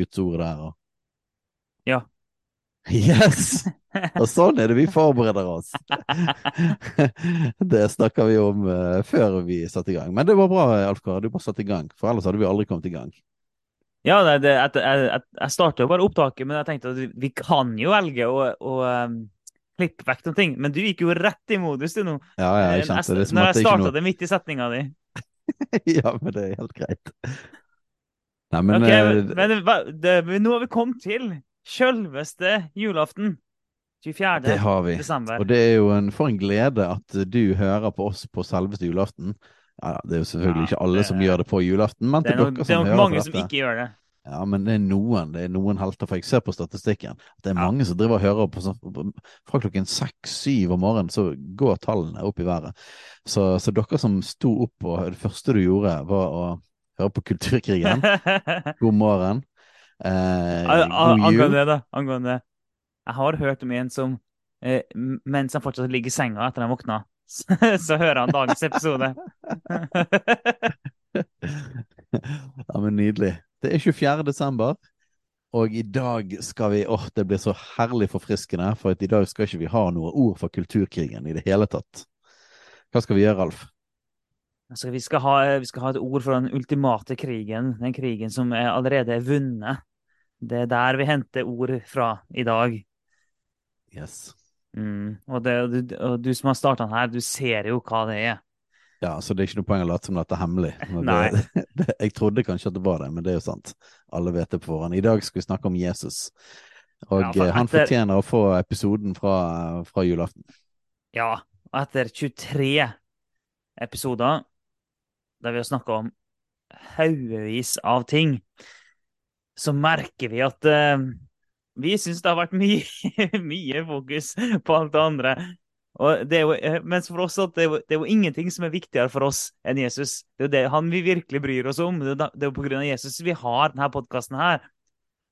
Guds ord der og Ja. Yes! Og sånn er det vi forbereder oss. det snakka vi om uh, før vi satte i gang. Men det var bra, Alf Kåre, du bare satte i gang. For ellers hadde vi aldri kommet i gang. Ja, det, det, jeg, jeg, jeg starta jo bare opptaket, men jeg tenkte at vi kan jo velge å, å um, klippe vekk noen ting. Men du gikk jo rett i modus, du nå. Ja, ja, jeg kjente det Når jeg starta det midt i setninga di. Ja, men det er helt greit. Nei, men, Ok, eh, men, men det, nå har vi kommet til sjølveste julaften. 24. det har vi. desember. Og det er jo en, for en glede at du hører på oss på selveste julaften. Ja, det er jo selvfølgelig Ja, ikke alle det- som gjør det på julaften, men Det til er nok, dere det er som hører mange på som ikke gjør det. Ja, men det er noen, det er noen helter, for jeg ser på statistikken. at Det er Ja. mange som driver og hører på sånn Fra klokken seks-syv om morgenen så går tallene opp i været. Så, så dere som sto opp og det første du gjorde, var å høre på Kulturkrigen. God morgen. Eh, god jul. Angående det, da. Angående det. Jeg har hørt om en som eh, mens han fortsatt ligger i senga etter han våkna, så, så hører han dagens episode. ja, men nydelig. Det er 24. desember, og i dag skal vi Åh, det blir så herlig forfriskende, for i dag skal ikke vi ha noe ord for kulturkrigen i det hele tatt. Hva skal vi gjøre, Alf? Altså, vi, skal ha, vi skal ha et ord for den ultimate krigen, den krigen som er allerede er vunnet. Det er der vi henter ord fra i dag. Yes. Mm. Og, det, og, du, og du som har starta den her, du ser jo hva det er. Ja, så det er ikke noe poeng å late som dette er hemmelig. Det, det, jeg trodde kanskje at det var det, men det er jo sant. Alle vet det på forhånd. I dag skal vi snakke om Jesus. Og Ja, for eh, han etter- fortjener å få episoden fra, fra julaften. Ja, og etter 23 episoder der vi har snakka om haugevis av ting, så merker vi at uh, vi syns det har vært mye, mye fokus på alt det andre. Det jo, eh, mens for oss det, er jo, det er jo ingenting som er viktigere for oss enn Jesus. Det er jo det han vi virkelig bryr oss om. Det er jo av Jesus vi har denne podkasten her.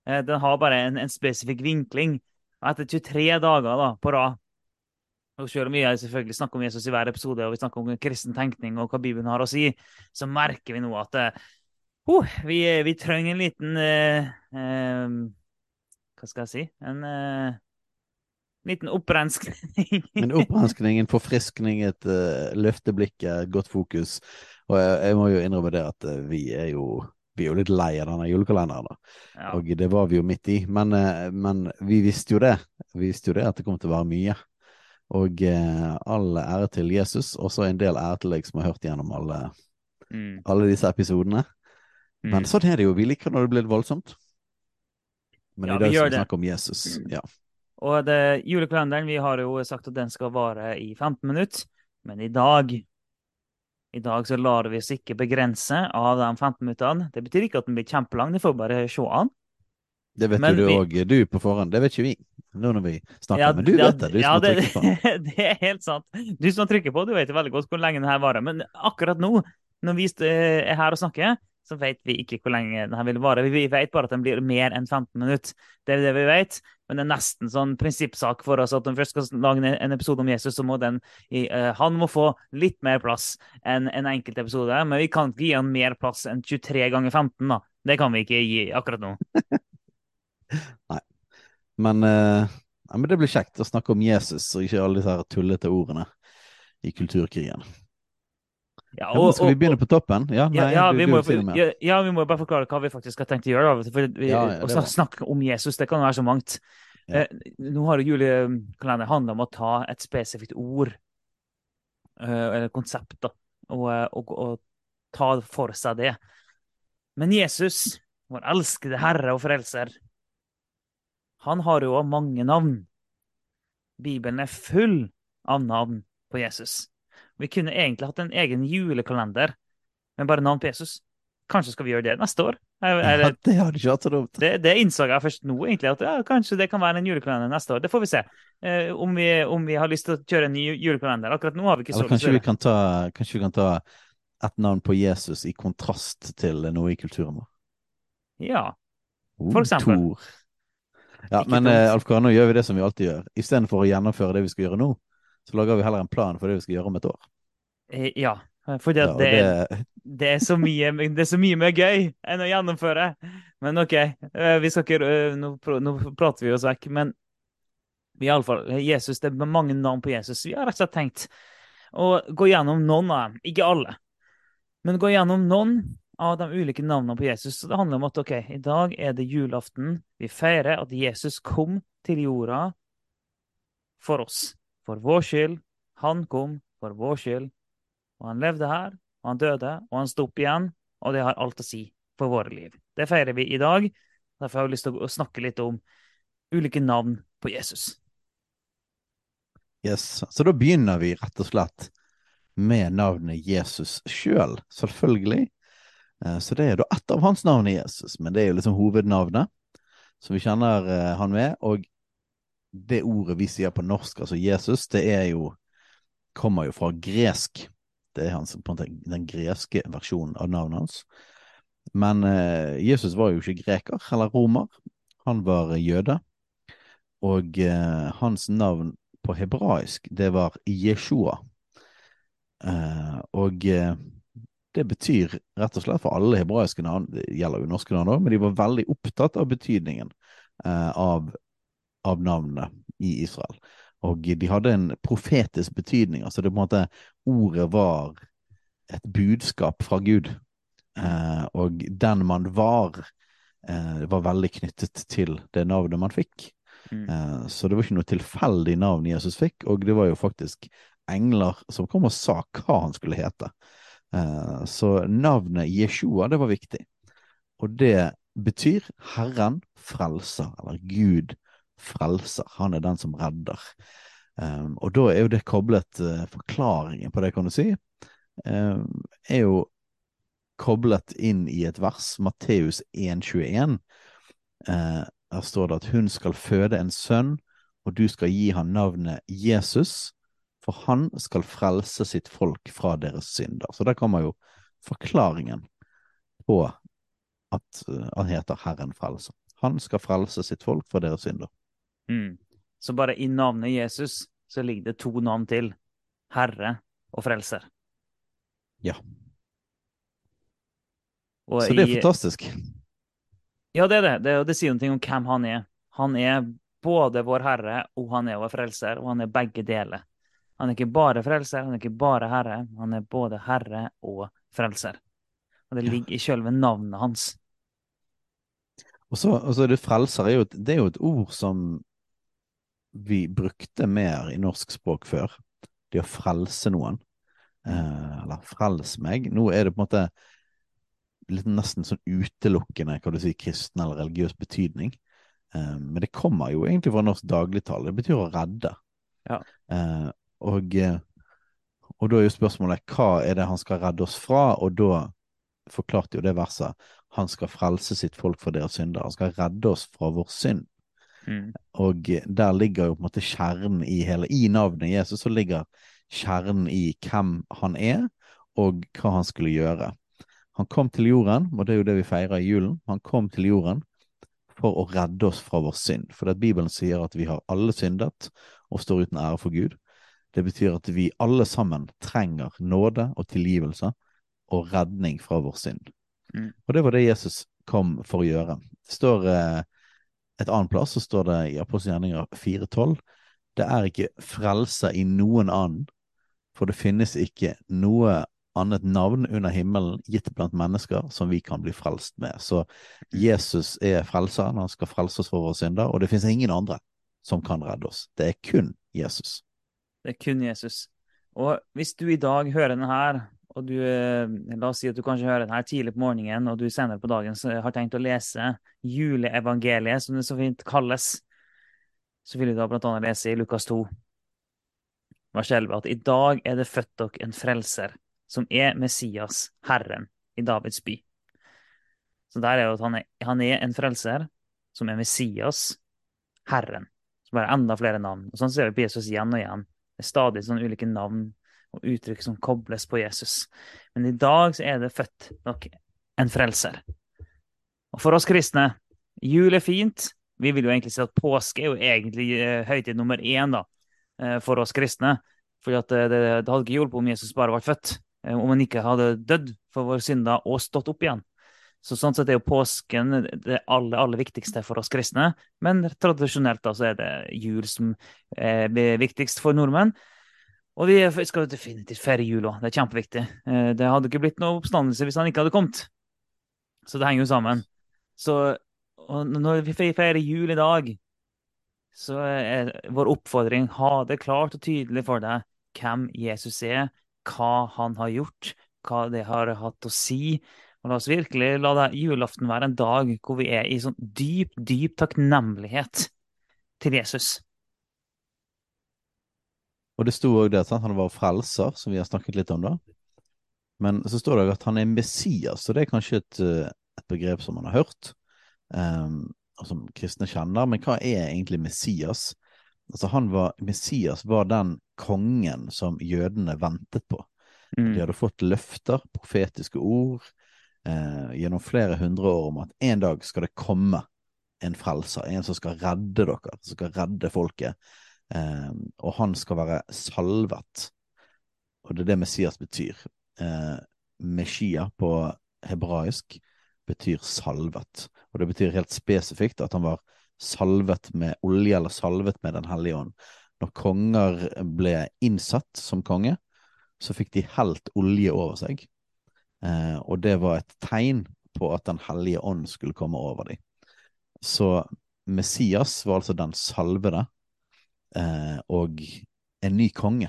Eh, Den har bare en, en spesifikk vinkling. Etter 23 dager da, på rad og selv om vi selvfølgelig snakker om Jesus i hver episode, og vi snakker om kristen tenkning og hva Bibelen har å si, så merker vi nå at oh, vi, vi trenger en liten uh, uh, Hva skal jeg si? En liten opprenskning. En opprenskning, en forfriskning, et uh, løfte blikket, godt fokus. Og jeg, jeg må jo innrømme det at uh, vi er jo vi er jo litt lei av denne julekalenderen. da. Ja. Og det var vi jo midt i. Men, men vi visste jo det. Vi visste jo det at det kom til å være mye. Og eh, all ære til Jesus, og så en del ære til deg som har hørt gjennom alle, Mm, alle disse episodene. mm. Men sånn er det jo. Vi liker når det blir litt voldsomt. Men Ja, i vi dag skal vi snakke om Jesus. Ja. Og det, julekalenderen, vi har jo sagt at den skal vare i 15 minutter, men i dag i dag så lar vi oss ikke begrense av de 15 minuttene. Det betyr ikke at den blir kjempelang, det får bare se an. Det vet Men du òg, du på forhånd. Det vet ikke vi. Nå når vi snakker. Ja, men du ja, vet det, du ja, som det, trykket på. det er helt sant. Du som trykker på, du vet veldig godt hvor lenge denne varer. Men akkurat nå, når vi er her og snakker, så vet vi ikke hvor lenge denne vil vare. Vi vet bare at den blir mer enn 15 minutter. Det er det vi vet. Men det er nesten sånn prinsippsak for oss at når vi først skal lage en- episode om Jesus, så må den eh, Han må få litt mer plass enn en enkelt episode. Men vi kan ikke gi han mer plass enn 23 ganger 15, da. Det kan vi ikke gi akkurat nå. Men, eh, ja, men det blir kjekt å snakke om Jesus, og ikke alle disse her tullete ordene i kulturkrigen. Ja, Ja, skal vi begynne på toppen? Ja, nei, ja, du, vi må, si ja, ja, vi må bare forklare hva vi faktisk har tenkt å gjøre. For å snakke om Jesus, det kan være så mangt. Eh, nå har jo julekalenderen handla om å ta et spesifikt ord, eh, eller konsept, da, og, eh, og, og ta for seg det. Men Jesus, vår elskede Herre og Frelser, han har jo mange navn. Bibelen er full av navn på Jesus. Vi kunne egentlig hatt en egen julekalender med bare navn på Jesus. kanskje skal vi gjøre det neste år? Er, Ja, er det, har du ikke hatt dumt. det, det innså jeg først nå, egentlig, at ja, kanskje det kan være en julekalender neste år. Det får vi se. Eh, om, vi, om vi har lyst til å kjøre en ny julekalender. Akkurat nå har vi ikke så Eller kanskje vi kan ta, kanskje vi kan ta et navn på Jesus i kontrast til noe i kulturen vår. Ja. Oh, For eksempel. Thor. Ja, Ikke men eh, Alf nå gjør vi det som vi alltid gjør. Istedenfor å gjennomføre det vi skal gjøre nå, så lager vi heller en plan for det vi skal gjøre om et år. Eh, ja. for Ja, det, er- det, det, er så mye, det er så mye mer gøy enn å gjennomføre. Men OK, eh, vi skal ikke, eh, nå, nå prater vi oss vekk. Men i alle fall, Jesus, det er mange navn på Jesus. Vi har rett og slett tenkt å gå gjennom noen av dem. Ikke alle, men gå gjennom noen av de ulike navnene på Jesus. Så det handler om at OK, i dag er det julaften. Vi feirer at Jesus kom til jorda for oss. For vår skyld. Han kom for vår skyld. Og han levde her, og han døde, og han sto opp igjen. Og det har alt å si for våre liv. Det feirer vi i dag. Derfor har jeg lyst til å snakke litt om ulike navn på Jesus. yes. Så da begynner vi rett og slett med navnet Jesus sjøl, selvfølgelig. Eh, Så det er da ett av hans navn i Jesus, men det er jo liksom hovednavnet som vi kjenner eh, han med. Og det ordet vi sier på norsk, altså Jesus, det er jo kommer jo fra gresk. Det er hans, den greske versjonen av navnet hans. Men eh, Jesus var jo ikke greker eller romer. Han var jøde. Og hans navn på hebraisk, det var Jeshua. Og det betyr rett og slett for alle hebraiske navn, det gjelder jo norske navn òg, men de var veldig opptatt av betydningen eh, av, av navnene i Israel. Og de hadde en profetisk betydning, altså det på en måte ordet var et budskap fra Gud. Eh, og den man var, eh, var veldig knyttet til det navnet man fikk. Mm. Eh, så det var ikke noe tilfeldig navn Jesus fikk, og det var jo faktisk engler som kom og sa hva han skulle hete. Eh, så navnet Jeshua, det var viktig. Og det betyr Herren frelser, eller Gud frelser. Han er den som redder. Um, og da er jo det koblet eh, Forklaringen på det, kan du si, er jo koblet inn i et vers, Matteus 1,21. Her står det at hun skal føde en sønn, og du skal gi han navnet Jesus, for han skal frelse sitt folk fra deres synder. Så der kommer jo forklaringen på at uh, han heter Herren frelser. Han skal frelse sitt folk fra deres synder. Mm. Så bare i navnet Jesus så ligger det to navn til. Herre og Frelser. Ja. Og Så det er i- fantastisk. Ja, det er det. det. Det sier noe om hvem han er. Han er både vår Herre og han er vår Frelser, og han er begge deler. Han er ikke bare Frelser, han er ikke bare Herre. Han er både Herre og Frelser. Og det ligger i sjølve navnet hans. Og så, og så er det frelser er jo et, det er jo et ord som vi brukte mer i norsk språk før. Det å frelse noen. Eh, eller frels meg. Nå er det på en måte litt nesten sånn utelukkende kan du si, kristen eller religiøs betydning. Eh, men det kommer jo egentlig fra norsk dagligtale. Det betyr å redde. Ja. Eh, og, eh, og da er jo spørsmålet hva er det han skal redde oss fra? Og da forklarte jo det verset han skal frelse sitt folk fra deres synder. Han skal redde oss fra vår synd. Mm. Og der ligger jo på en måte kjernen i hele I navnet Jesus så ligger kjernen i hvem han er, og hva han skulle gjøre. Han kom til jorden, og det er jo det vi feirer i julen. Han kom til jorden for å redde oss fra vår synd. For det at Bibelen sier at vi har alle syndet og står uten ære for Gud. Det betyr at vi alle sammen trenger nåde og tilgivelse og redning fra vår synd. Mm. Og det var det Jesus kom for å gjøre. Det står eh, et annet plass så står det i Apostelgjerninger 4,12 Det er ikke frelse i noen annen, for det finnes ikke noe annet navn under himmelen gitt blant mennesker som vi kan bli frelst med. Så Jesus er frelseren, han skal frelse oss for våre synder, og det finnes ingen andre som kan redde oss. Det er kun Jesus. Det er kun Jesus. Og hvis du i dag hører den her, og du, eh, la oss si at du kanskje hører den her tidlig på morgenen, og du senere på dagen har tenkt å lese juleevangeliet, som det så fint kalles, så vil du da blant annet lese i Lukas 2, vers 11, at i dag er det født dere en frelser, som er Messias, Herren, i Davids by. Så der er jo at han er, han er en frelser som er Messias, Herren. Som bare enda flere navn. Og Sånn ser vi på Jesus igjen og igjen. Det er stadig sånne ulike navn og uttrykk som kobles på Jesus. Men i dag så er det født nok en frelser. Og for oss kristne, jul er fint. Vi vil jo egentlig si at påske er jo egentlig eh, høytid nummer én da, eh, for oss kristne. For det, det, det, hadde ikke hjulpet om Jesus bare var født, eh, om han ikke hadde dødd for våre synder og stått opp igjen. Så sånn sett er jo påsken det aller, aller viktigste for oss kristne. Men tradisjonelt da, så er det jul som er viktigst for nordmenn. Og vi skal definitivt feire jul òg. Det er kjempeviktig. Det hadde ikke blitt noe oppstandelse hvis han ikke hadde kommet. Så det henger jo sammen. Så når vi feirer jul i dag, så er vår oppfordring ha det klart og tydelig for deg hvem Jesus er, hva han har gjort, hva det har hatt å si. Og la oss virkelig la det julaften være en dag hvor vi er i sånn dyp, dyp takknemlighet til Jesus. Og det sto òg det at han var frelser, som vi har snakket litt om da. Men så står det at han er Messias, og det er kanskje et, eh, et begrep som man har hørt, um, og som kristne kjenner. Men hva er egentlig Messias? Altså han var, Messias var den kongen som jødene ventet på. Mm. De hadde fått løfter, profetiske ord, eh, gjennom flere hundre år om at en dag skal det komme en frelser, en som skal redde dere, som skal redde folket. Eh, og han skal være salvet. Og det er det Messias betyr. Eh, Meshia på hebraisk betyr salvet. Og det betyr helt spesifikt at han var salvet med olje, eller salvet med Den hellige ånd. Når konger ble innsatt som konge, så fikk de helt olje over seg. Eh, og det var et tegn på at Den hellige ånd skulle komme over dem. Så Messias var altså den salvede eh, og en ny konge.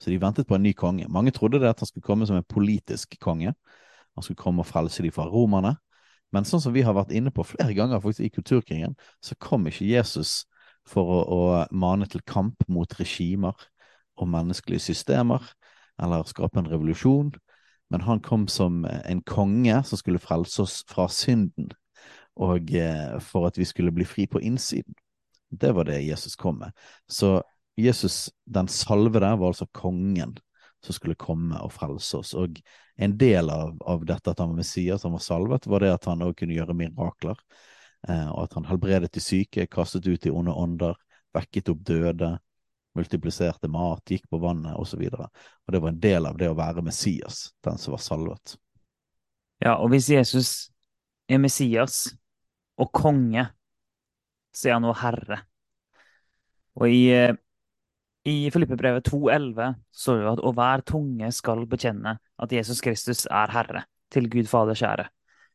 Så de ventet på en ny konge. Mange trodde det at han skulle komme som en politisk konge. Han skulle komme og frelse dem fra romerne. Men sånn som vi har vært inne på flere ganger faktisk i kulturkrigen, så kom ikke Jesus for å, å mane til kamp mot regimer og menneskelige systemer, eller skape en revolusjon. Men han kom som en konge som skulle frelse oss fra synden, og eh, for at vi skulle bli fri på innsiden. Det var det Jesus kom med. Så Jesus, den salve der, var altså kongen som skulle komme og frelse oss. Og en del av, av dette at han var Messias, han var salvet, var det at han òg kunne gjøre mirakler. Eh, og at han helbredet de syke, kastet ut de onde ånder, vekket opp døde, multipliserte mat, gikk på vannet osv. Og, så og det var en del av det å være Messias, den som var salvet. Ja, og hvis Jesus er Messias og konge, så er han også herre. Og i eh, i Filippebrevet 2,11 står det at og hver tunge skal bekjenne at Jesus Kristus er Herre, til Gud Fader kjære.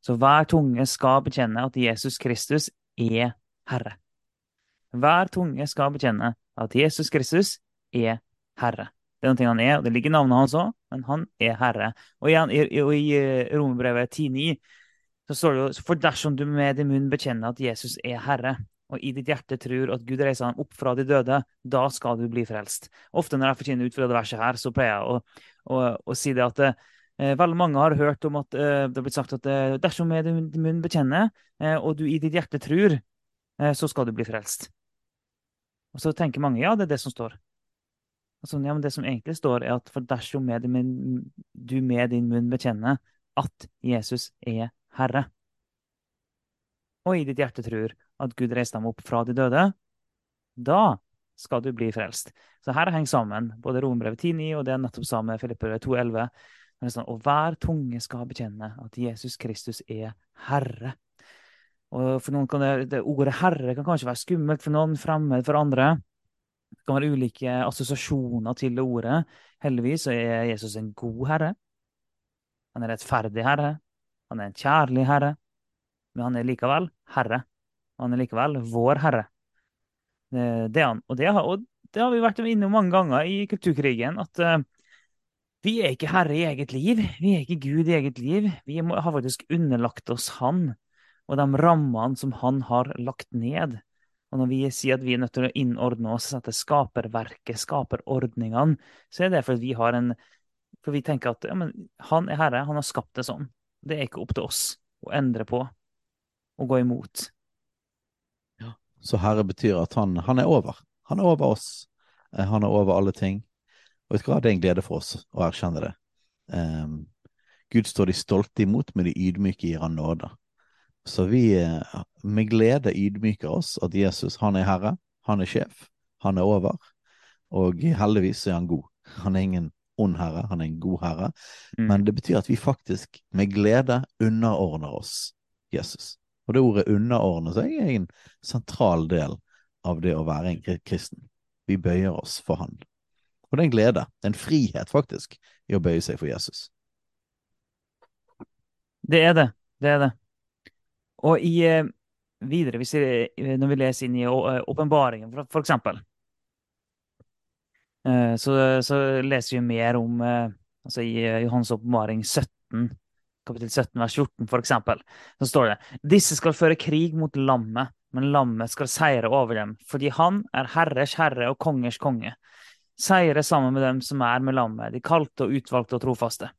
Så hver tunge skal bekjenne at Jesus Kristus er Herre. Hver tunge skal bekjenne at Jesus Kristus er Herre. Det er noe han er, og det ligger navnet hans òg, men han er Herre. Og igjen, i, i, i eh, Romerbrevet 10,9 så står det jo For dersom du med din munn bekjenner at Jesus er Herre, og i ditt hjerte tror at Gud reiser ham opp fra de døde, da skal du bli frelst. Ofte når jeg forkynner ut fra det verset her, så pleier jeg å, å, å si det at eh, veldig mange har hørt om at eh, det har blitt sagt at eh, dersom med din munn bekjenner, eh, og du i ditt hjerte tror, eh, så skal du bli frelst. Og så tenker mange ja, det er det som står. Altså, ja, men Det som egentlig står, er at for dersom med min, du med din munn bekjenner at Jesus er Herre, og i ditt hjerte tror at Gud reiste dem opp fra de døde, da skal du bli frelst. Så her henger sammen både Rombrevet 10,9 og det er nettopp sammen med Filippebrevet 2,11. Sånn, og hver tunge skal bekjenne at Jesus Kristus er Herre. For noen kan det, det Ordet Herre kan kanskje være skummelt for noen, fremmed for andre. Det kan være ulike assosiasjoner til det ordet. Heldigvis er Jesus en god herre. Han er rettferdig herre. Han er en kjærlig herre. Men han er likevel herre. Han er likevel vår herre. Det er han. Og det har, og det har vi vært innom mange ganger i kulturkrigen. At uh, vi er ikke herre i eget liv. Vi er ikke Gud i eget liv. Vi har faktisk underlagt oss Han og de rammene som Han har lagt ned. Og når vi sier at vi er nødt til å innordne oss etter skaperverket, skaperordningene, så er det fordi vi har en For vi tenker at ja, han er herre, han har skapt det sånn. Det er ikke opp til oss å endre på og gå imot. Så Herre betyr at han, han er over. Han er over oss. Eh, Han er over alle ting. Og vet du hva, det er en glede for oss å erkjenne det. Um, Gud står de stolte imot, men de ydmyke gir han nåde. Så vi eh, med glede ydmyker oss at Jesus, han er herre, han er sjef, han er over. Og heldigvis er han god. Han er ingen ond herre, han er en god herre. Mm. Men det betyr at vi faktisk med glede underordner oss Jesus. Og det ordet underordne seg er en sentral del av det å være en kristen. Vi bøyer oss for Han. Og det er en glede, det er en frihet faktisk, i å bøye seg for Jesus. Det er det. Det er det. Og i, eh, videre, vi, eh, når vi leser inn i eh, åpenbaringen, for, eksempel, så, så leser vi mer om altså i Johans åpenbaring 17, kapittel 17, vers 14, for eksempel, så står det Disse skal føre krig mot lammet, men lammet skal seire over dem, fordi han er herres herre og kongers konge. Seire sammen med dem som er med lammet, de kalte og utvalgte og trofaste.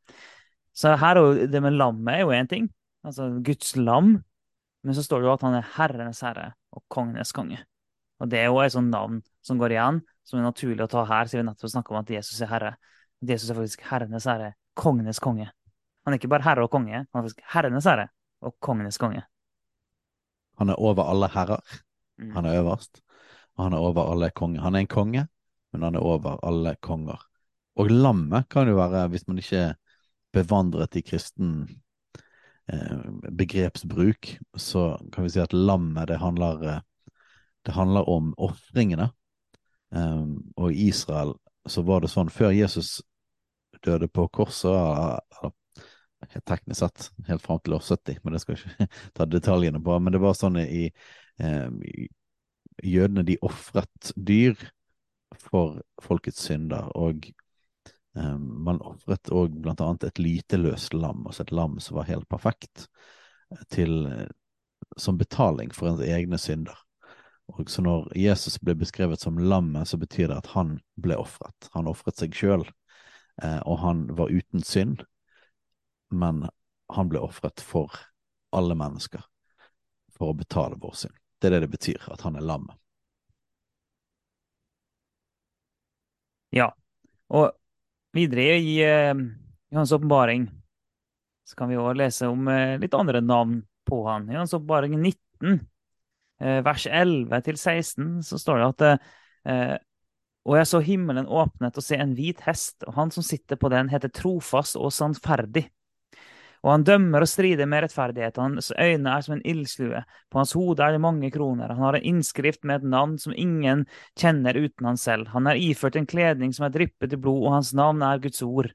Så her er det med lammet er jo én ting, altså Guds lam. Men så står det jo at han er herrenes herre og kongenes konge. Og det er jo et sånt navn som går igjen, som er naturlig å ta her, siden vi nettopp snakka om at Jesus er herre. At Jesus er faktisk herrenes herre, kongenes konge. Han er ikke bare herre og konge, han er faktisk herrenes herre og kongenes konge. Han er over alle herrer, Mm. han er øverst. Og han er over alle konger. Han er en konge, men han er over alle konger. Og lammet kan jo være, hvis man ikke er bevandret i kristen begrepsbruk, så kan vi si at lammet, det handler, eh, det handler om ofringene. Um, og i Israel så var det sånn, før Jesus døde på korset, eller teknisk sett helt fram til år 70, men det skal jeg ikke ta detaljene på. Men det var sånn i, eh, i Jødene de ofret dyr for folkets synder, og eh, man ofret òg blant annet et lyteløst lam, altså et lam som var helt perfekt, til, som betaling for ens egne synder. Og så når Jesus ble beskrevet som lammet, så betyr det at han ble ofret. Han ofret seg sjøl, eh, og han var uten synd men han ble ofret for alle mennesker for å betale vår synd. Det er det det betyr, at han er lammet. Ja. Og videre i eh, Johans åpenbaring så kan vi også lese om eh, litt andre navn på han. I Johans åpenbaring 19, eh, vers 11 til 16, så står det at Og jeg så himmelen åpnet og se en hvit hest, og han som sitter på den, heter trofast og sannferdig. Og han dømmer og strider med rettferdighet. Hans øyne er som en ildslue. På hans hode er det mange kroner. Han har en innskrift med et navn som ingen kjenner uten han selv. Han er iført en kledning som er dryppet i blod, og hans navn er Guds ord.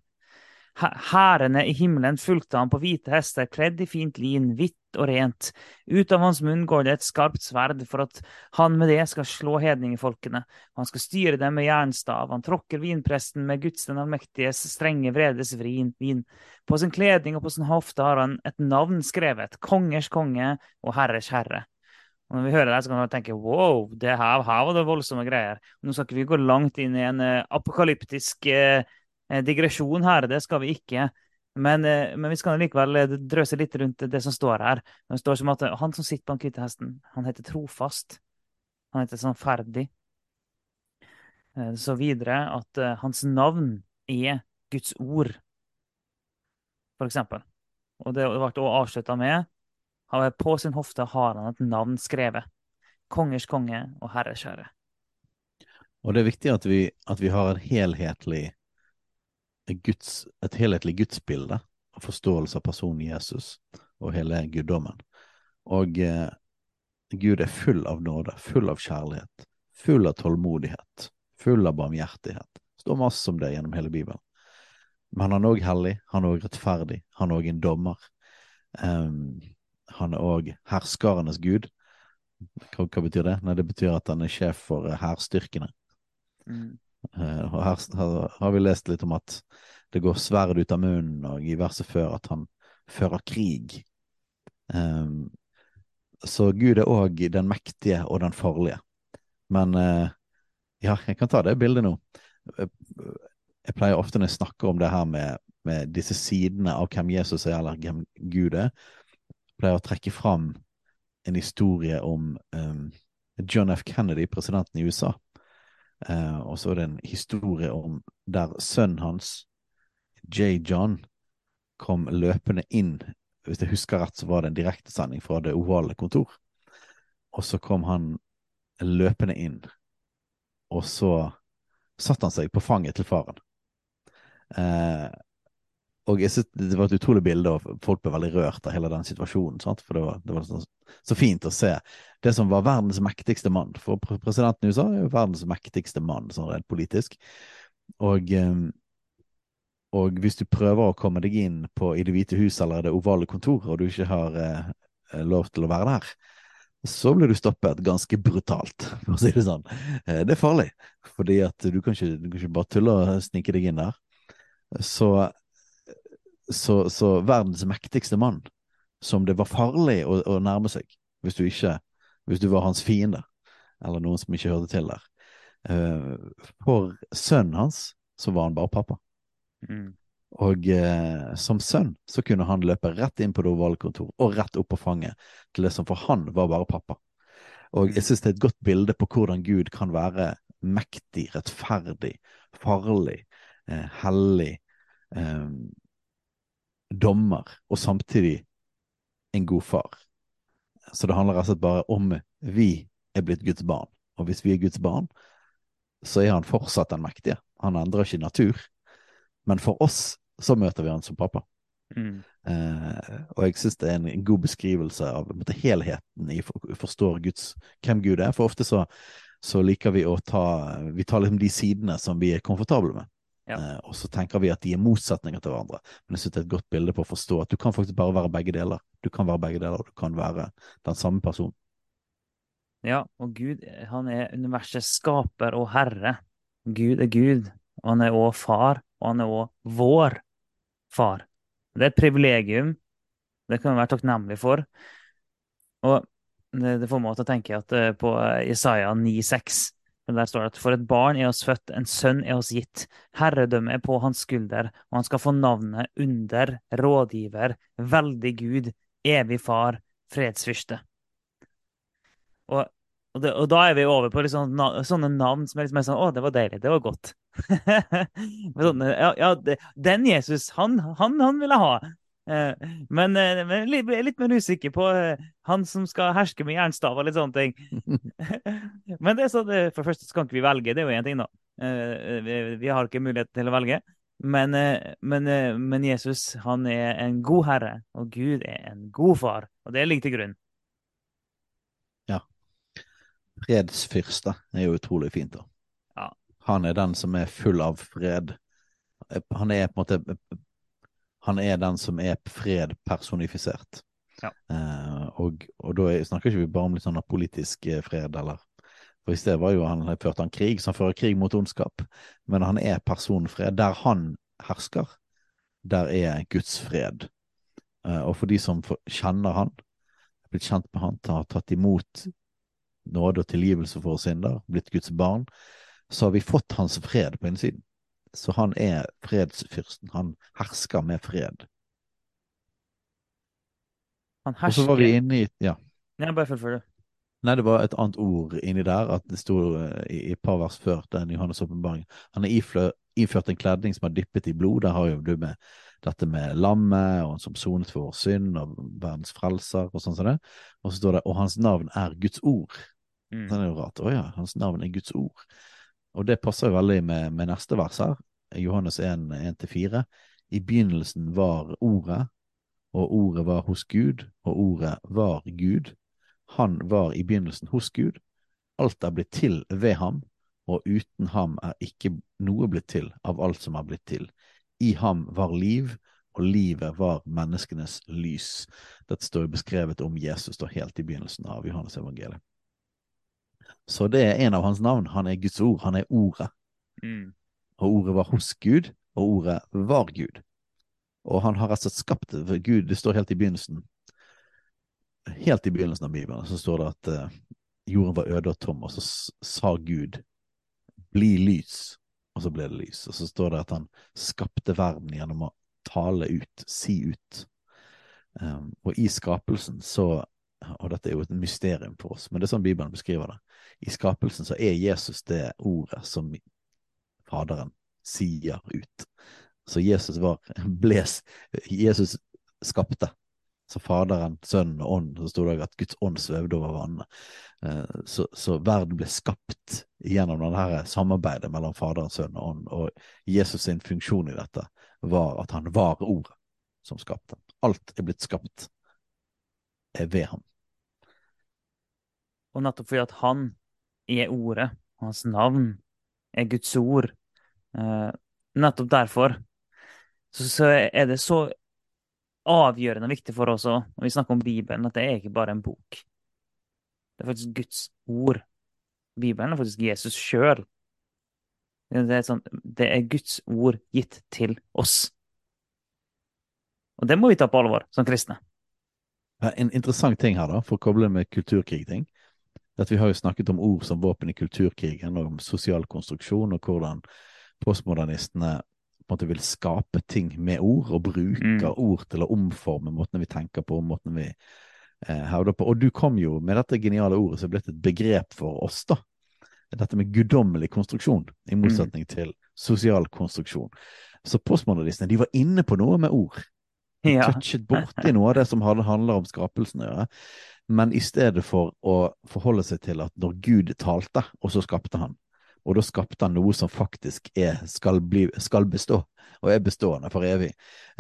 Hæ- Hærene i himmelen fulgte ham på hvite hester, kledd i fint lin, hvitt og rent. Ut av hans munn går det et skarpt sverd, for at han med det skal slå hedningfolkene. Han skal styre dem med jernstav. Han tråkker vinpresten med Guds den allmektiges strenge vredes vrin. vin. På sin kledning og på sin hofte har han et navn skrevet, kongers konge og herres herre. Og når vi hører det, så kan vi tenke wow, det her, her var det voldsomme greier. Nå skal ikke vi gå langt inn i en eh, apokalyptisk eh, digresjon her, det skal vi ikke. Men, eh, men vi skal likevel eh, drøse litt rundt det som står her. Det står som at eh, han som sitter på den hvite hesten, han heter trofast. Han heter sannferdig. Eh, Så videre at eh, hans navn er Guds ord, for eksempel. Og det ble også avslutta med På sin hofte har han et navn skrevet. Kongers konge og herres herre. Og det er viktig at vi, at vi har en helhetlig Guds, et helhetlig gudsbilde og forståelse av personen Jesus og hele guddommen. Og eh, Gud er full av nåde, full av kjærlighet, full av tålmodighet, full av barmhjertighet. Det står masse om det gjennom hele Bibelen. Men han er òg hellig, han er òg rettferdig, han er òg en dommer. Um, han er òg herskarenes gud. Hva, hva betyr det? Nei, det betyr at han er sjef for eh, hærstyrkene. Mm. Eh, og her, har vi lest litt om at det går sverd ut av munnen, og i verset før at han fører krig. Um, så Gud er òg den mektige og den farlige. Men uh, ja, jeg kan ta det bildet nå. Eh, Jeg pleier ofte når jeg snakker om det her med, med disse sidene av hvem Jesus er, eller hvem Gud er, pleier å trekke fram en historie om um, John F. Kennedy, presidenten i USA. Uh, og så er det en historie om der sønnen hans, J. John, kom løpende inn. Hvis jeg husker rett, så var det en direktesending fra det ovale kontor. Og så kom han løpende inn, og så satte han seg på fanget til faren. Uh, og jeg synes Det var et utrolig bilde, og folk ble veldig rørt av hele den situasjonen. Sant? For det var, det var så, så, fint å se det som var verdens mektigste mann. For presidenten i USA er jo verdens mektigste mann, sånn rent politisk. Og, ehm, og, hvis du prøver å komme deg inn på i Det hvite hus eller Det ovale kontoret, og du ikke har eh, lov til å være der, så blir du stoppet ganske brutalt, for å si det sånn. Eh, det er farlig, fordi at du kan ikke, du kan ikke bare tulle og snike deg inn der. Så så, så, verdens mektigste mann, som det var farlig å, å, nærme seg hvis du ikke hvis du var hans fiende, eller noen som ikke hørte til der. Uh, for sønnen hans så var han bare pappa. Mm. Og uh, som sønn så kunne han løpe rett inn på det ovale kontor og rett opp på fanget til det som for han var bare pappa. Og jeg mm. synes det er et godt bilde på hvordan Gud kan være mektig, rettferdig, farlig, eh, hellig, um, dommer og samtidig en god far. Så det handler rett og slett bare om vi er blitt Guds barn. Og hvis vi er Guds barn, så er han fortsatt den mektige. Han endrer ikke natur. Men for oss så møter vi han som pappa. Mm. Eh, og jeg syns det er en, god beskrivelse av måte, helheten i for, forstår Guds, hvem Gud er. For ofte så, så liker vi å ta Vi tar liksom de sidene som vi er komfortable med. Ja. Eh, og så tenker vi at de er motsetninger til hverandre. Men jeg synes det er et godt bilde på å forstå at du kan faktisk bare være begge deler. Du kan være begge deler, og du kan være den samme personen. Ja, og Gud, han er universets skaper og herre. Gud er Gud, og han er òg far, og han er òg vår far. Det er et privilegium. Det kan vi være takknemlig for. Og det, det får meg til å tenke at eh, på Isaiah 9,6 men der står det at for et barn er oss født, en sønn er oss gitt. Herredømme er på hans skulder, og han skal få navnet Under, Rådgiver, Veldig Gud, Evig Far, Fredsfyrste. Og, og, det, og, da er vi over på liksom, sånne navn som er liksom sånn Å, det var deilig. Det var godt. sånne, ja, ja, den Jesus, han, han, han vil jeg ha. Eh, men, jeg men litt, litt, mer usikker på eh, han som skal herske med jernstav og litt sånne ting. men det er sånn, for det første så kan ikke vi velge, det er jo én ting, da. Vi har ikke mulighet til å velge. Men, men, men, Jesus han er en god herre, og Gud er en god far. Og det ligger til grunn. Ja. Fredsfyrste er jo utrolig fint, da. Ja. Han er den som er full av fred. Han er på en måte han er den som er fred personifisert. Ja. Eh, og, og, da snakker ikke vi bare om litt sånn politisk eh, fred, eller For i sted var jo han førte han krig, så han fører krig mot ondskap. Men han er personfred. Der han hersker, der er Guds fred. Eh, og for de som kjenner han, blitt kjent med han, har tatt imot nåde og tilgivelse for synder, blitt Guds barn, så har vi fått hans fred på innsiden. Så han er fredsfyrsten. Han hersker med fred. Han hersker Og så var vi inne i Ja. Nei, bare fullfør, du. Nei, det var et annet ord inni der. At det sto eh, i et par vers før den Johannes' åpenbaring. Han er iført en kledning som er dyppet i blod. Der har jo du med dette med lammet, og som sonet for vår synd, og verdens frelser, og sånn som det. Og så står det 'og hans navn er Guds ord'. Mm. Den er jo rart. Å ja, hans navn er Guds ord. Og det passer jo veldig med, med neste vers her, Johannes 1, 1-4. I begynnelsen var Ordet, og Ordet var hos Gud, og Ordet var Gud. Han var i begynnelsen hos Gud. Alt er blitt til ved ham, og uten ham er ikke noe blitt til av alt som er blitt til. I ham var liv, og livet var menneskenes lys. Dette står beskrevet om Jesus da helt i begynnelsen av Johannes evangeliet. Så det er en av hans navn. Han er Guds ord. Han er Ordet. Mm. Og ordet var hos Gud, og ordet var Gud. Og han har rett og slett skapt det. For Gud, det står helt i begynnelsen Helt i begynnelsen av Bibelen så står det at uh, jorden var øde og tom, og så sa Gud bli lys, og så ble det lys. Og så står det at han skapte verden gjennom å tale ut, si ut. Um, og i skapelsen så Og dette er jo et mysterium for oss, men det er sånn Bibelen beskriver det. I skapelsen så er Jesus det ordet som Faderen sier ut. Så Jesus var bles Jesus skapte. Så Faderen, Sønnen og Ånden, så sto det at Guds ånd svevde over vannet. Eh, så, så, verden ble skapt gjennom dette samarbeidet mellom Faderen, Sønnen og Ånd. Og Jesus sin funksjon i dette var at han var ordet som skapte. Alt er blitt skapt ved ham. Og nettopp fordi at han er ordet, hans navn er Guds ord, eh, nettopp derfor så, så, er det så avgjørende viktig for oss når vi snakker om Bibelen, at det er ikke bare en bok. Det er faktisk Guds ord. Bibelen er faktisk Jesus sjøl. Det, sånn, det er Guds ord gitt til oss. Og det må vi ta på alvor som kristne. En interessant ting her, da, for å koble med kulturkrig-ting, at vi har jo snakket om ord som våpen i kulturkrigen, og om sosial konstruksjon, og hvordan postmodernistene på en måte vil skape ting med ord, og bruker mm. ord til å omforme måten vi tenker på, måten vi eh, hevder på. Og du kom jo med dette geniale ordet som er blitt et begrep for oss, da. Dette med guddommelig konstruksjon, i mm. motsetning mm. til sosial konstruksjon. Så postmodernistene de var inne på noe med ord. Ja. touchet borti noe av det som handler om skapelsen å gjøre. Men i stedet for å forholde seg til at når Gud talte, og så skapte han, og da skapte han noe som faktisk er, skal, bli, skal bestå, og er bestående for evig,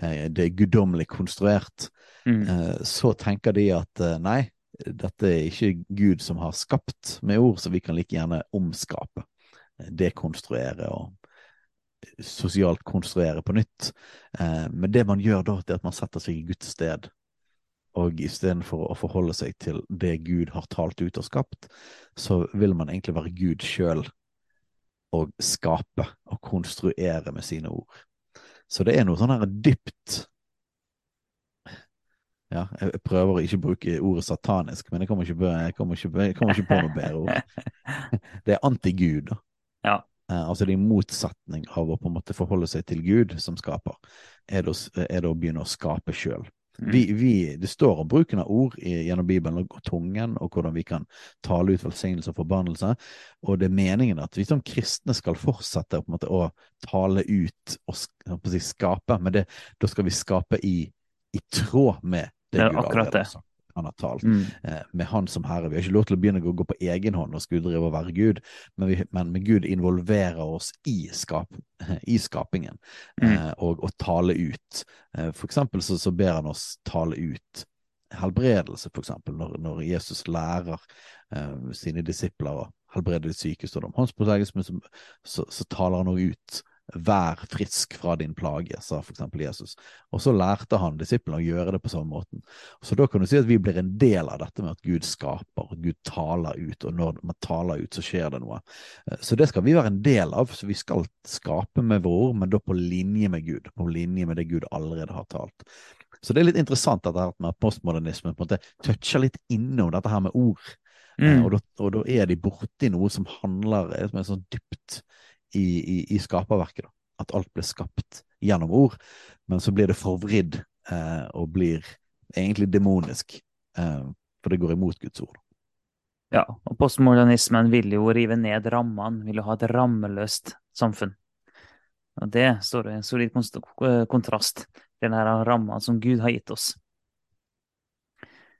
eh, det er guddommelig konstruert, mm. eh, så tenker de at eh, nei, dette er ikke Gud som har skapt med ord, så vi kan like gjerne omskape, dekonstruere og sosialt konstruere på nytt. Eh, men det man gjør da, det er at man setter seg i Guds sted og istedenfor å forholde seg til det Gud har talt ut og skapt, så vil man egentlig være Gud sjøl og skape og konstruere med sine ord. Så det er noe sånn her dypt ja, jeg prøver å ikke bruke ordet satanisk, men jeg kommer ikke, jeg kommer ikke, jeg kommer ikke på noe bedre ord. Det er anti-Gud, da. Ja. Eh, altså det er motsetning av å på en måte forholde seg til Gud som skaper, er det å, er det å begynne å skape sjøl. Mm. Vi, vi, det står om bruken av ord i, gjennom Bibelen og tungen, og hvordan vi kan tale ut velsignelse og forbannelse. Og det er meningen at vi som kristne skal fortsette måte, å tale ut og si, skape, men det, da skal vi skape i, i tråd med det, det Gud allerede har sagt han har talt, mm. eh, med Han som Herre. Vi har ikke lov til å begynne å gå på egen hånd og skulle drive og være Gud, men, vi, men med Gud involverer oss i, skap, i skapingen mm. eh, og, og, tale ut. Eh, for eksempel så, så, ber han oss tale ut helbredelse, for eksempel, når, når Jesus lærer eh, sine disipler å helbrede de syke, står det om håndsprotegelse, så, så, så taler han også ut Vær frisk fra din plage, sa eksempel Jesus. Og så lærte han disiplene å gjøre det på samme måten. Så da kan du si at vi blir en del av dette med at Gud skaper, Gud taler ut, og når man taler ut, så skjer det noe. Eh, så det skal vi være en del av. Så vi skal skape med våre ord, men da på linje med Gud. På linje med det Gud allerede har talt. Så det er litt interessant at, at postmodernismen på en måte toucher litt innom dette her med ord. Eh, mm. Og, da, og, da, er de borti noe som handler som er sånn dypt i, i, i skaperverket. Da. At alt ble skapt gjennom ord, men så blir det forvridd eh, og blir egentlig demonisk, eh, for det går imot Guds ord. Ja, og postmodernismen vil jo rive ned rammene, vil jo ha et rammeløst samfunn. Og det står i en solid kontrast til denne ramma som Gud har gitt oss.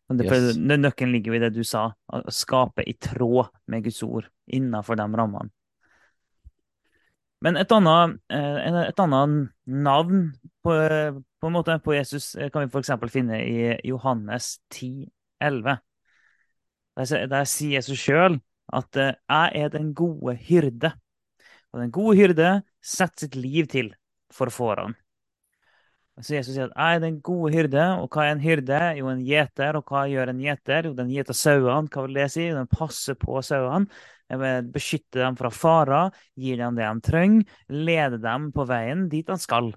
Det, yes. Nøkkelen ligger i det du sa, å skape i tråd med Guds ord innenfor de rammene. Men et annet, eh, et annet navn på, på, en måte på Jesus eh, kan vi f.eks. finne i Johannes 10, 11. Der, der sier Jesus sjøl at eh, 'jeg er den gode hyrde'. Og den gode hyrde setter sitt liv til for fårene. Så Jesus sier at 'jeg er den gode hyrde', og hva er en hyrde? Jo, en gjeter. Og hva gjør en gjeter? Jo, den gjeter sauene. Hva vil det si? Den passer på sauene. Beskytter dem fra farer, gir dem det de trenger, leder dem på veien dit han skal.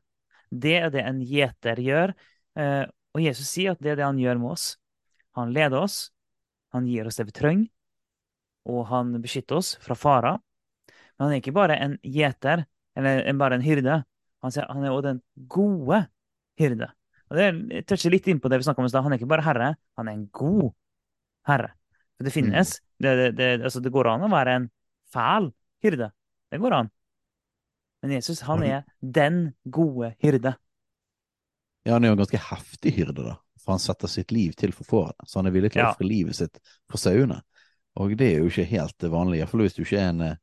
Det er det en gjeter gjør. Eh, og Jesus sier at det er det han gjør med oss. Han leder oss, han gir oss det vi trenger, og han beskytter oss fra farer. Men han er ikke bare en gjeter, eller bare en hyrde. Han, sier, han er også den gode hyrde. Og det toucher litt inn på det vi snakka om i stad. Han er ikke bare herre, han er en god herre. For det finnes. Det, det, det, altså det går an å være en fæl hyrde. Det går an. Men Jesus, han er den gode hyrde. Ja, han er jo en ganske heftig hyrde, da. For han setter sitt liv til for fårene. Så han er villig til å Ja. ofre livet sitt for sauene. Og det er jo ikke helt vanlig, iallfall hvis du ikke er en eh,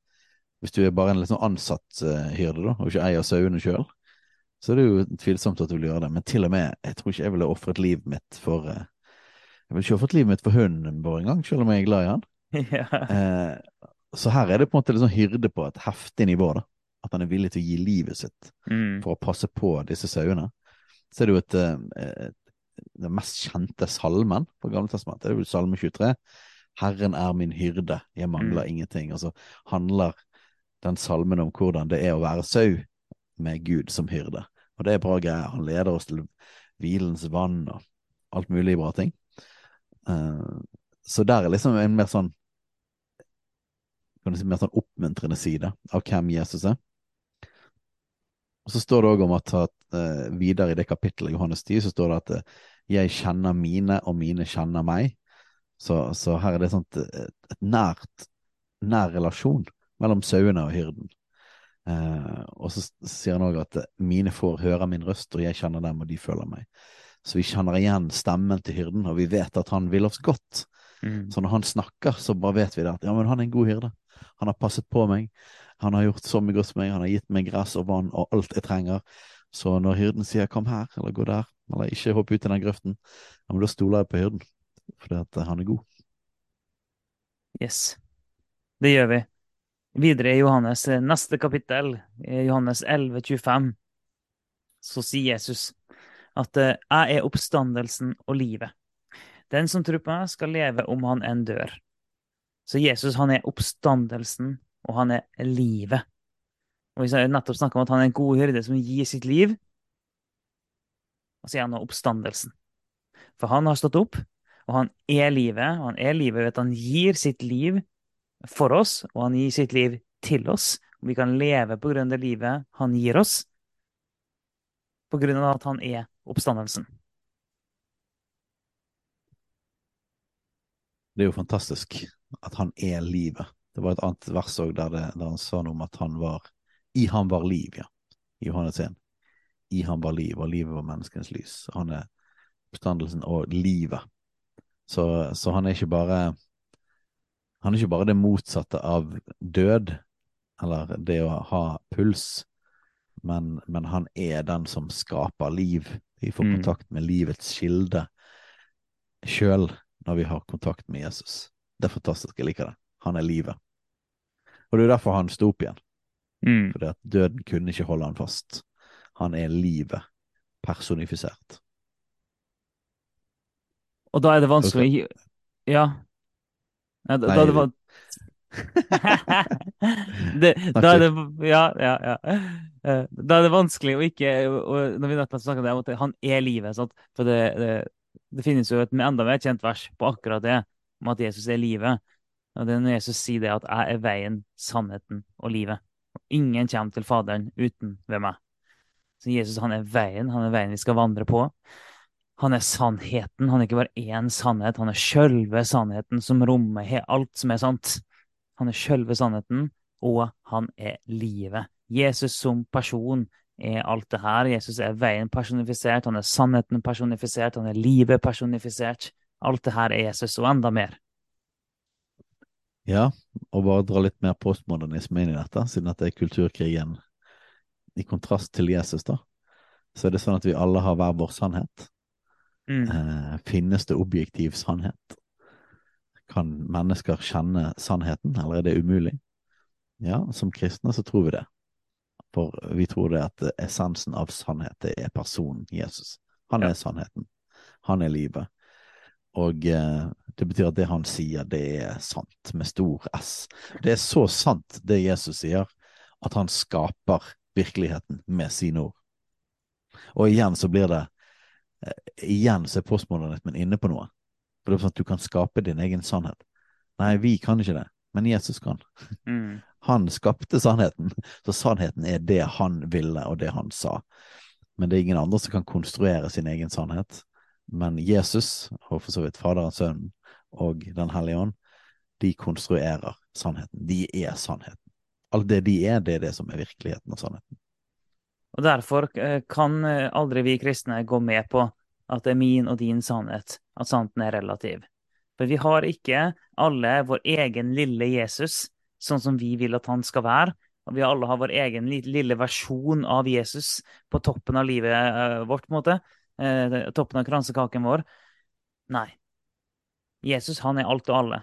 Hvis du er bare en sånn ansatt eh, hyrde, da, og ikke eier sauene sjøl, så er det jo tvilsomt at du vil gjøre det. Men til og med, jeg tror ikke jeg ville ofret livet mitt for eh, Jeg ville ikke ofret livet mitt for hunden vår engang, selv om jeg er glad i han. ja. Eh, så her er det på en måte sånn hyrde på et heftig nivå, da. At han er villig til å gi livet sitt Mm. for å passe på disse sauene. Så er det jo et, eh, et den mest kjente salmen på Gamle testamentet. Det er jo salme 23. Herren er min hyrde, jeg mangler ingenting. Og så handler den salmen om hvordan det er å være sau med Gud som hyrde. Og det er bra greier. Han leder oss til hvilens vann og alt mulig bra ting. Eh, så der er liksom en mer sånn kan du si, mer sånn oppmuntrende side av hvem Jesus er. Og så står det òg om at, at eh, videre i det kapittelet Johannes 10 så står det at eh, jeg kjenner mine, og mine kjenner meg. Så, så her er det sånt, et, et nært, nær relasjon mellom sauene og hyrden. Eh, og så sier han òg at eh, mine får høre min røst, og jeg kjenner dem, og de føler meg. Så vi kjenner igjen stemmen til hyrden, og vi vet at han vil oss godt. Mm. Så når han snakker, så bare vet vi det at ja, men han er en god hyrde. Han har passet på meg. Han har gjort så mye godt for meg. Han har gitt meg gress og vann og alt jeg trenger. Så når hyrden sier 'kom her', eller 'gå der', eller 'ikke hopp ut i den grøften', ja, men da stoler jeg på hyrden. Fordi at eh, han er god. Yes. Det gjør vi. Videre i Johannes eh, neste kapittel, Johannes 11, 25, så sier Jesus at eh, jeg er oppstandelsen og livet. Den som tror på meg, skal leve om han enn dør. Så Jesus han er oppstandelsen, og han er livet. Og Vi har nettopp snakka om at han er en god hyrde som gir sitt liv. Og så er han oppstandelsen. For han har stått opp, og han er livet. Og han er livet ved at han gir sitt liv for oss, og han gir sitt liv til oss. Og vi kan leve på grunn av det livet han gir oss, på grunn av at han er oppstandelsen. Det er jo fantastisk at han er livet. Det var et annet vers òg der, der han sa noe om at han var I han var liv, ja. I Johannes 1. I han var liv, og livet var menneskenes lys. Han er oppstandelsen og livet. Så, så han er ikke bare Han er ikke bare det motsatte av død, eller det å ha puls, men, men han er den som skaper liv. Vi får Mm. kontakt med livets kilde sjøl når vi har kontakt med Jesus. Det er fantastisk, jeg liker det. Han er livet. Og det er derfor han sto opp igjen, Mm. fordi at døden kunne ikke holde han fast. Han er livet personifisert. Og da er det vanskelig å Ja. Ja da, da det var det, da er det Ja, ja, ja. Eh, Da er det vanskelig å ikke og Når vi nettopp snakka om at han er livet, sant? For det, det, det finnes jo et enda mer kjent vers på akkurat det, om at Jesus er livet. Og det er når Jesus sier det at 'jeg er veien, sannheten og livet'. Og ingen kommer til Faderen uten ved meg. Så Jesus han er veien, han er veien vi skal vandre på. Han er sannheten. Han er ikke bare én sannhet, han er sjølve sannheten som rommer alt som er sant. Han er sjølve sannheten, og han er livet. Jesus som person er alt det her. Jesus er veien personifisert, han er sannheten personifisert, han er livet personifisert. Alt det her er Jesus, og enda mer. Ja, og bare dra litt mer postmodernisme inn i dette, siden at det er kulturkrigen i kontrast til Jesus, da. Så er det sånn at vi alle har hver vår sannhet. Mm. Eh, finnes det objektiv sannhet? Kan mennesker kjenne sannheten, eller er det umulig? Ja, som kristne så tror vi det. For vi tror det at essensen av sannhet, er personen Jesus. Han Ja. er sannheten. Han er livet. Og eh, det betyr at det han sier, det er sant, med stor S. Det er så sant, det Jesus sier, at han skaper virkeligheten med sine ord. Og igjen så blir det Igjen så er postmodernismen inne på noe. For det er sånn at du kan skape din egen sannhet. Nei, vi kan ikke det, men Jesus kan. Mm. Han skapte sannheten, så sannheten er det han ville og det han sa. men det er ingen andre som kan konstruere sin egen sannhet. Men Jesus, og for så vidt Faderen, Sønnen og Den hellige ånd, de konstruerer sannheten. De er sannheten. Alt det de er, det er det som er virkeligheten og sannheten. Og Derfor eh, kan eh, aldri vi kristne gå med på at det er min og din sannhet, at sannheten er relativ. For vi har ikke alle vår egen lille Jesus, sånn som vi vil at han skal være. Og vi alle har vår egen lille versjon av Jesus på toppen av livet eh, vårt, på en måte. Toppen av kransekaken vår. Nei. Jesus, han er alt og alle.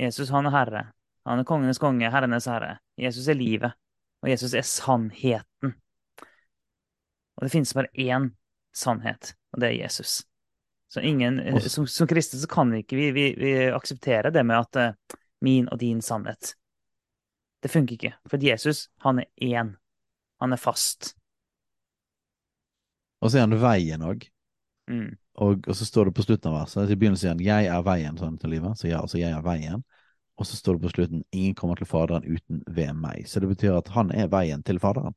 Jesus, han er herre. Han er kongenes konge, herrenes herre. Jesus er livet. Og Jesus er sannheten. Og det finnes bare én sannhet, og det er Jesus. Så ingen, som, som kristne så kan ikke vi, vi, vi akseptere det med at uh, min og din sannhet Det funker ikke. For Jesus, han er én. Han er fast. Og så er han veien òg. Mm. Og, og, så står det på slutten av verset, i begynnelsen sier han 'jeg er veien' sånn til livet. Så ja, altså 'jeg er veien'. Og så står det på slutten 'ingen kommer til Faderen uten ved meg'. Så det betyr at han er veien til Faderen.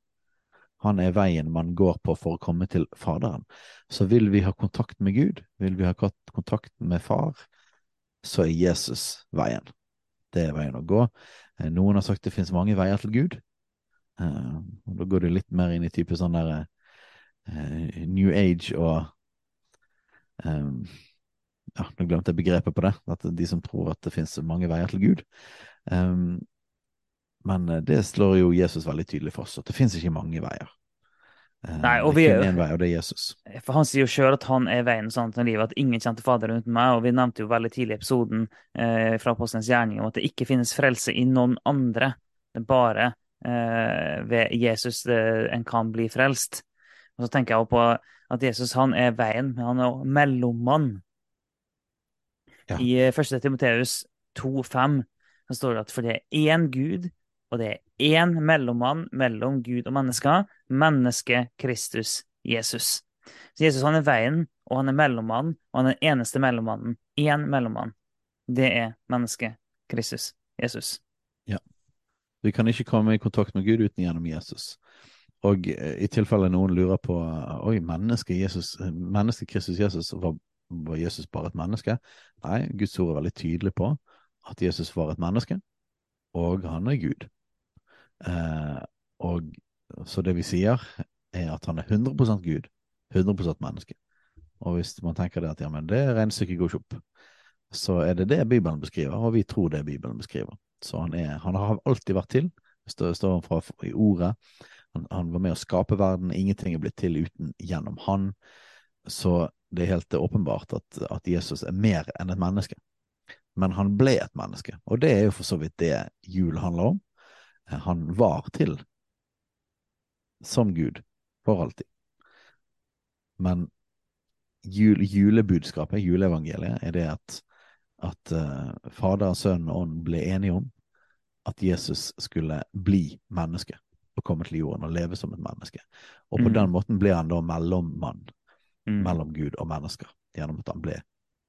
Han er veien man går på for å komme til Faderen. Så vil vi ha kontakt med Gud, vil vi ha kontakt med Far, så er Jesus veien. Det er veien å gå. Eh, noen har sagt det finnes mange veier til Gud. Uh, Da går du litt mer inn i type sånn der uh, New Age og ja, Nå glemte jeg begrepet på det. At de som tror at det finnes mange veier til Gud. Um, men eh, det slår jo Jesus veldig tydelig fast, at det finnes ikke mange veier. Um, Nei, og det er kun én vei, og det er Jesus. For Han sier jo sjøl at han er veien sånn til livet, at ingen kjente Faderen uten meg. Og vi nevnte jo veldig tidlig i episoden eh, fra Apostelens gjerning om at det ikke finnes frelse i noen andre. Det er bare eh, ved Jesus eh, en kan bli frelst. Og så tenker jeg på at Jesus han er veien, men han er mellommann. Ja. I 1. Eh, Timoteus 2,5 står det at for det er én Gud, og det er én mellommann mellom Gud og mennesker, mennesket Kristus Jesus. Så Jesus han er veien, og han er mellommann, og han er den eneste mellommannen. Én mellommann. Det er mennesket Kristus Jesus. Ja. Vi kan ikke komme i kontakt med Gud uten gjennom Jesus. Og eh, i tilfelle noen lurer på oi, mennesket Jesus, menneske Kristus Jesus, var, var, Jesus bare et menneske? Nei, Guds ord er veldig tydelig på at Jesus var et menneske, og han er Gud. Eh, og Så det vi sier, er at han er 100% Gud, 100% menneske. Og hvis man tenker det at ja, men det regnestykket går ikke opp, så er det det Bibelen beskriver, og vi tror det Bibelen beskriver. Så han, er, han har alltid vært til. Står, han fra, i ordet. Han, han, var med å skape verden. Ingenting er blitt til uten gjennom han. Så det er helt åpenbart at, at Jesus er mer enn et menneske. Men han ble et menneske, og det er jo for så vidt det jul handler om. Han var til som Gud for alltid. Men jul, julebudskapet, juleevangeliet, er det at, at uh, Fader, Sønn og Ånd ble enige om at Jesus skulle bli menneske og komme til jorden og leve som et menneske. Og på mm. den måten ble han da mellommann mm. mellom Gud og mennesker, gjennom at han ble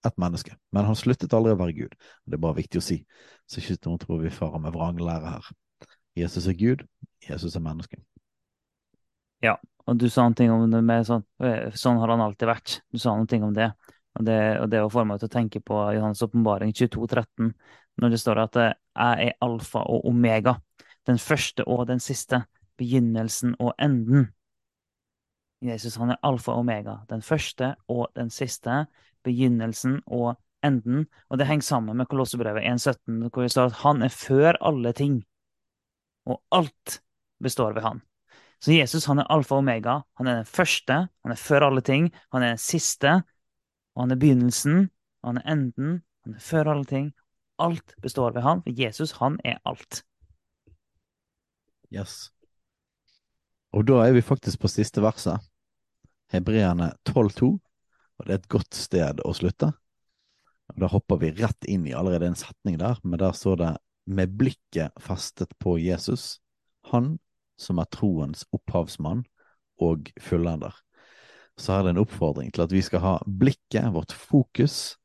et menneske. Men han sluttet aldri å være Gud. Det er bare viktig å si, så ikke noen tror vi farer med vranglære her. Jesus er Gud, Jesus er menneske. Ja, og du sa noen ting om det med sånn eh, Sånn har han alltid vært. Du sa noen ting om det. Og det, og det får meg til å tenke på Johannes' åpenbaring 13, når det står at eh, jeg er alfa og omega, den første og den siste begynnelsen og enden. Jesus han er alfa og omega, den første og den siste, begynnelsen og enden. Og det henger sammen med Kolossebrevet 1,17, hvor det står at han er før alle ting. Og alt består ved han. Så Jesus han er alfa og omega. Han er den første, han er før alle ting. Han er den siste, og han er begynnelsen, han er enden. Han er før alle ting. Alt består ved han, for Jesus han er alt. Yes. Og da er vi faktisk på siste verset, Hebreerne 12,2, og det er et godt sted å slutte. Og Da hopper vi rett inn i allerede en setning der, men der står det med blikket festet på Jesus, han som er troens opphavsmann og fullender. Så er det en oppfordring til at vi skal ha blikket, vårt fokus,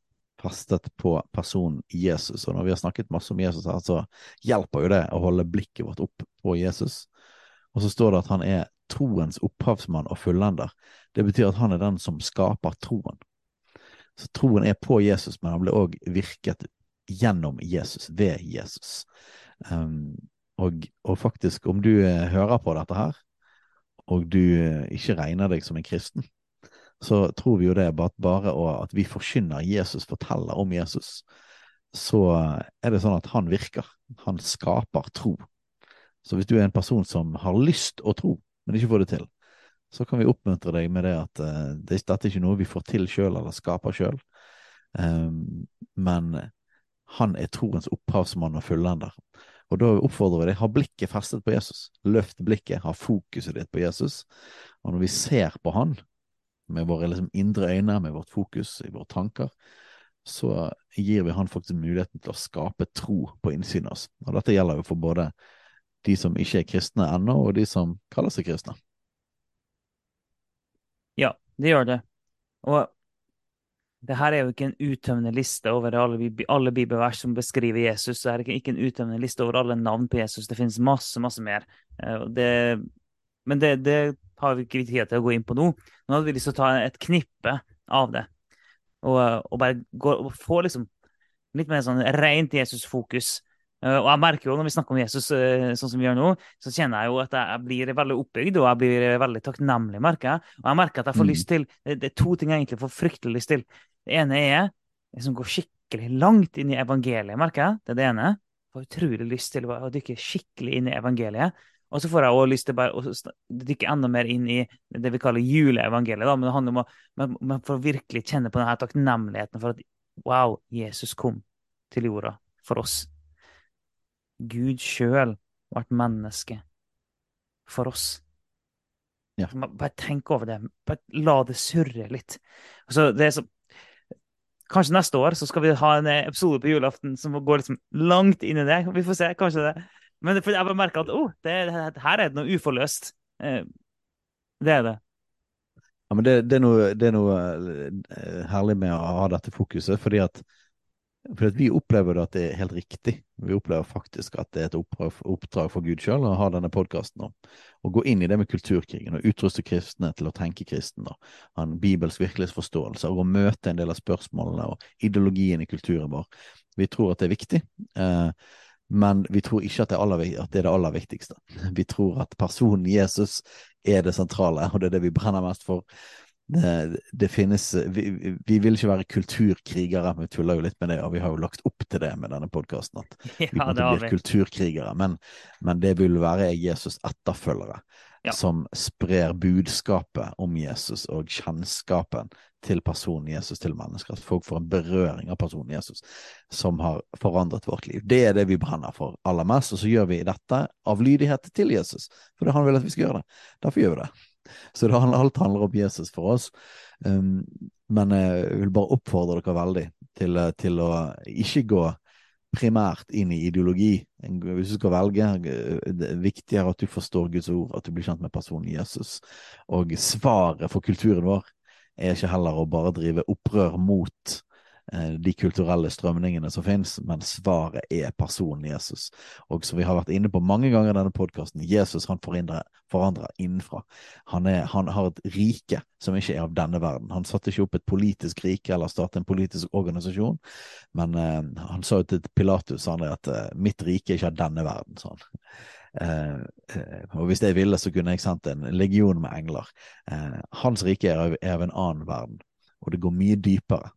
festet på personen Jesus. Og når vi har snakket masse om Jesus her, så hjelper jo det å holde blikket vårt opp på Jesus. Og så står det at han er troens opphavsmann og fullender. Det betyr at han er den som skaper troen. Så troen er på Jesus, men han ble òg virket gjennom Jesus, ved Jesus. Um, og, og, faktisk, om du eh, hører på dette her, og du eh, ikke regner deg som en kristen, så tror vi jo det at bare at vi forkynner Jesus, forteller om Jesus, så er det sånn at han virker. Han skaper tro. Så hvis du er en person som har lyst å tro, men ikke får det til, så kan vi oppmuntre deg med det at uh, dette er ikke noe vi får til sjøl eller skaper sjøl, um, men han er troens opphavsmann og fullender. Og da oppfordrer vi deg, ha blikket festet på Jesus. Løft blikket, ha fokuset ditt på Jesus. Og når vi ser på han, med våre liksom, indre øyne, med vårt fokus i våre tanker, så gir vi han faktisk muligheten til å skape tro på innsiden av oss. Og dette gjelder jo for både de som ikke er kristne ennå, og de som kaller seg kristne. Ja, det gjør det. Og det her er jo ikke en uttømmende liste over alle, alle bibelvers som beskriver Jesus. Det er ikke en uttømmende liste over alle navn på Jesus. Det finnes masse, masse mer. Eh, det, men det, det har vi ikke tid til å gå inn på nå. Nå hadde vi lyst til å ta et knippe av det. Og, og bare gå, og få liksom litt mer sånn rent Jesus-fokus. Uh, og jeg merker jo når vi snakker om Jesus uh, sånn som vi gjør nå, så kjenner jeg jo at jeg blir veldig oppbygd og jeg blir veldig takknemlig. merker jeg. Og jeg merker at jeg får mm. lyst til det, er to ting jeg egentlig får fryktelig lyst til. Det ene er liksom gå skikkelig langt inn i evangeliet, merker jeg. Det er det ene. Jeg får utrolig lyst til å dykke skikkelig inn i evangeliet. Og så får jeg også lyst til bare å dykke enda mer inn i det vi kaller juleevangeliet. Da. Men det handler om å man får virkelig kjenne på denne takknemligheten for at wow, Jesus kom til jorda for oss. Gud sjøl ble menneske for oss. Ja. Bare tenk over det. Bare la det surre litt. Altså, det er så, kanskje neste år så skal vi ha en episode på julaften som går liksom langt inn i det. Vi får se. Kanskje det men jeg bare merker at oh, det, det, her er det noe uforløst. Eh, det er det. Ja, men det, det, er noe, det, er noe, eh, herlig med å ha dette fokuset, fordi at, at, vi opplever at det er helt riktig. Vi opplever faktisk at det er et oppdrag, for Gud sjøl å ha denne podkasten. Og gå inn i det med kulturkrigen og utruste kristne til å tenke kristen. Da. Ha en bibelsk virkelighetsforståelse og å møte en del av spørsmålene og ideologien i kulturen vår. Vi tror at det er viktig. Eh, men vi tror ikke at det, aller, at det, er det aller viktigste. Vi tror at personen Jesus er det sentrale, og det er det vi brenner mest for. Det, det finnes vi, vi, vil ikke være kulturkrigere, vi tuller jo litt med det, og vi har jo lagt opp til det med denne podkasten. At vi ja, til bli kulturkrigere. Men, men, det vil være Jesus etterfølgere ja. som sprer budskapet om Jesus og kjennskapen til personen Jesus til mennesker. At folk får en berøring av personen Jesus som har forandret vårt liv. Det er det vi brenner for aller mest, og så gjør vi dette av lydighet til Jesus. For det han vil at vi skal gjøre det. Derfor gjør vi det. Så det alt handler om Jesus for oss. Um, men jeg vil bare oppfordre dere veldig til, til å ikke gå primært inn i ideologi. Hvis du skal velge, det er viktigere at du forstår Guds ord, at du blir kjent med personen Jesus. Og svaret for kulturen vår er ikke heller å bare drive opprør mot Eh, de kulturelle strømningene som finnes, men svaret er personen Jesus. Og som vi har vært inne på mange ganger i denne podkasten, Jesus han forandrer, forandrer innenfra. Han, er, han, har et rike som ikke er av denne verden. Han satte ikke opp et politisk rike eller startet en politisk organisasjon, men eh, han sa jo til Pilatus han, at uh, 'mitt rike er ikke av denne verden', sånn. Eh, og hvis jeg ville, så kunne jeg sendt en legion med engler. hans rike er av, er av en annen verden, og det går mye dypere.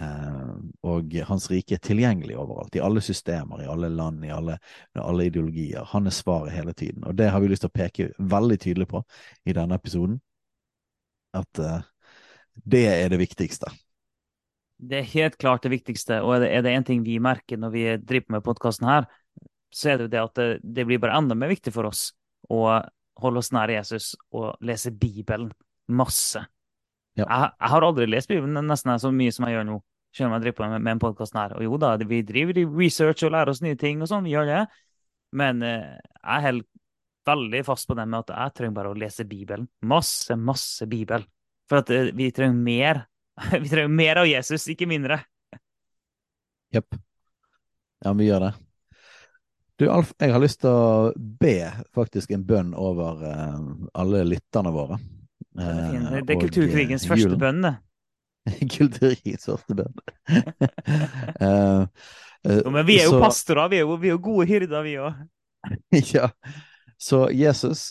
Uh, og hans rike er tilgjengelig overalt, i alle systemer, i alle land, i alle, alle, ideologier. Han er svaret hele tiden. Og det har vi lyst til å peke veldig tydelig på i denne episoden. At uh, det er det viktigste. Det er helt klart det viktigste, og er det én ting vi merker når vi driver med podkasten her, så er det det at det, blir bare enda mer viktig for oss å holde oss nær Jesus og lese Bibelen masse. Ja. Jeg, jeg, har aldri lest Bibelen nesten så mye som jeg gjør nå. Selv om jeg driver på med, med en podkast her. Og jo da, vi driver i research og lærer oss nye ting og sånn, vi gjør det. Men eh, jeg holder veldig fast på det med at jeg trenger bare å lese Bibelen. Masse, masse Bibel. For at eh, vi trenger mer. vi trenger mer av Jesus, ikke mindre. Jepp. Ja, vi gjør det. Du, Alf, jeg har lyst til å be faktisk en bønn over eh, alle lytterne våre. Det er. Eh, det er kulturkrigens eh, første bønn, det. Kulturkrigens første bønn. uh, uh, Jo, men vi er jo så- pastorer, vi er jo, vi er jo gode hyrder, vi òg. ja. Så Jesus,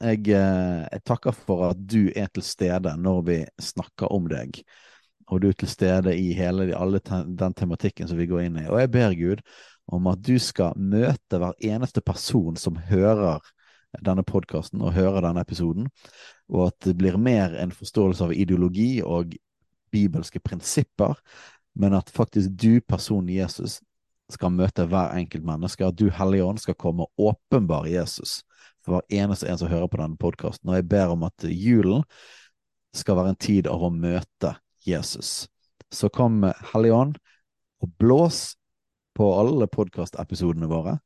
jeg, eh, jeg takker for at du er til stede når vi snakker om deg. Og du er til stede i hele alle den tematikken som vi går inn i. Og jeg ber Gud om at du skal møte hver eneste person som hører denne podkasten og hører denne episoden, og at det blir mer en forståelse av ideologi og bibelske prinsipper, men at faktisk du, personen Jesus, skal møte hver enkelt menneske, at du, Hellige Ånd, skal komme og åpenbare Jesus for hver eneste en som hører på denne podkasten. Og jeg ber om at julen skal være en tid av å møte Jesus. Så kom Hellige Ånd og blås på alle podkastepisodene våre,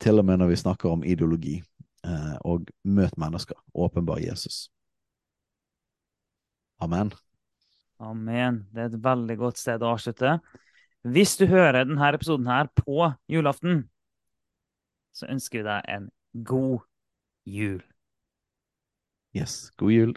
til og med når vi snakker om ideologi. Eh, og møt mennesker. Åpenbar Jesus. Amen. Amen. Det er et veldig godt sted å avslutte. Hvis du hører denne episoden her på julaften, så ønsker vi deg en god jul. Yes. God jul.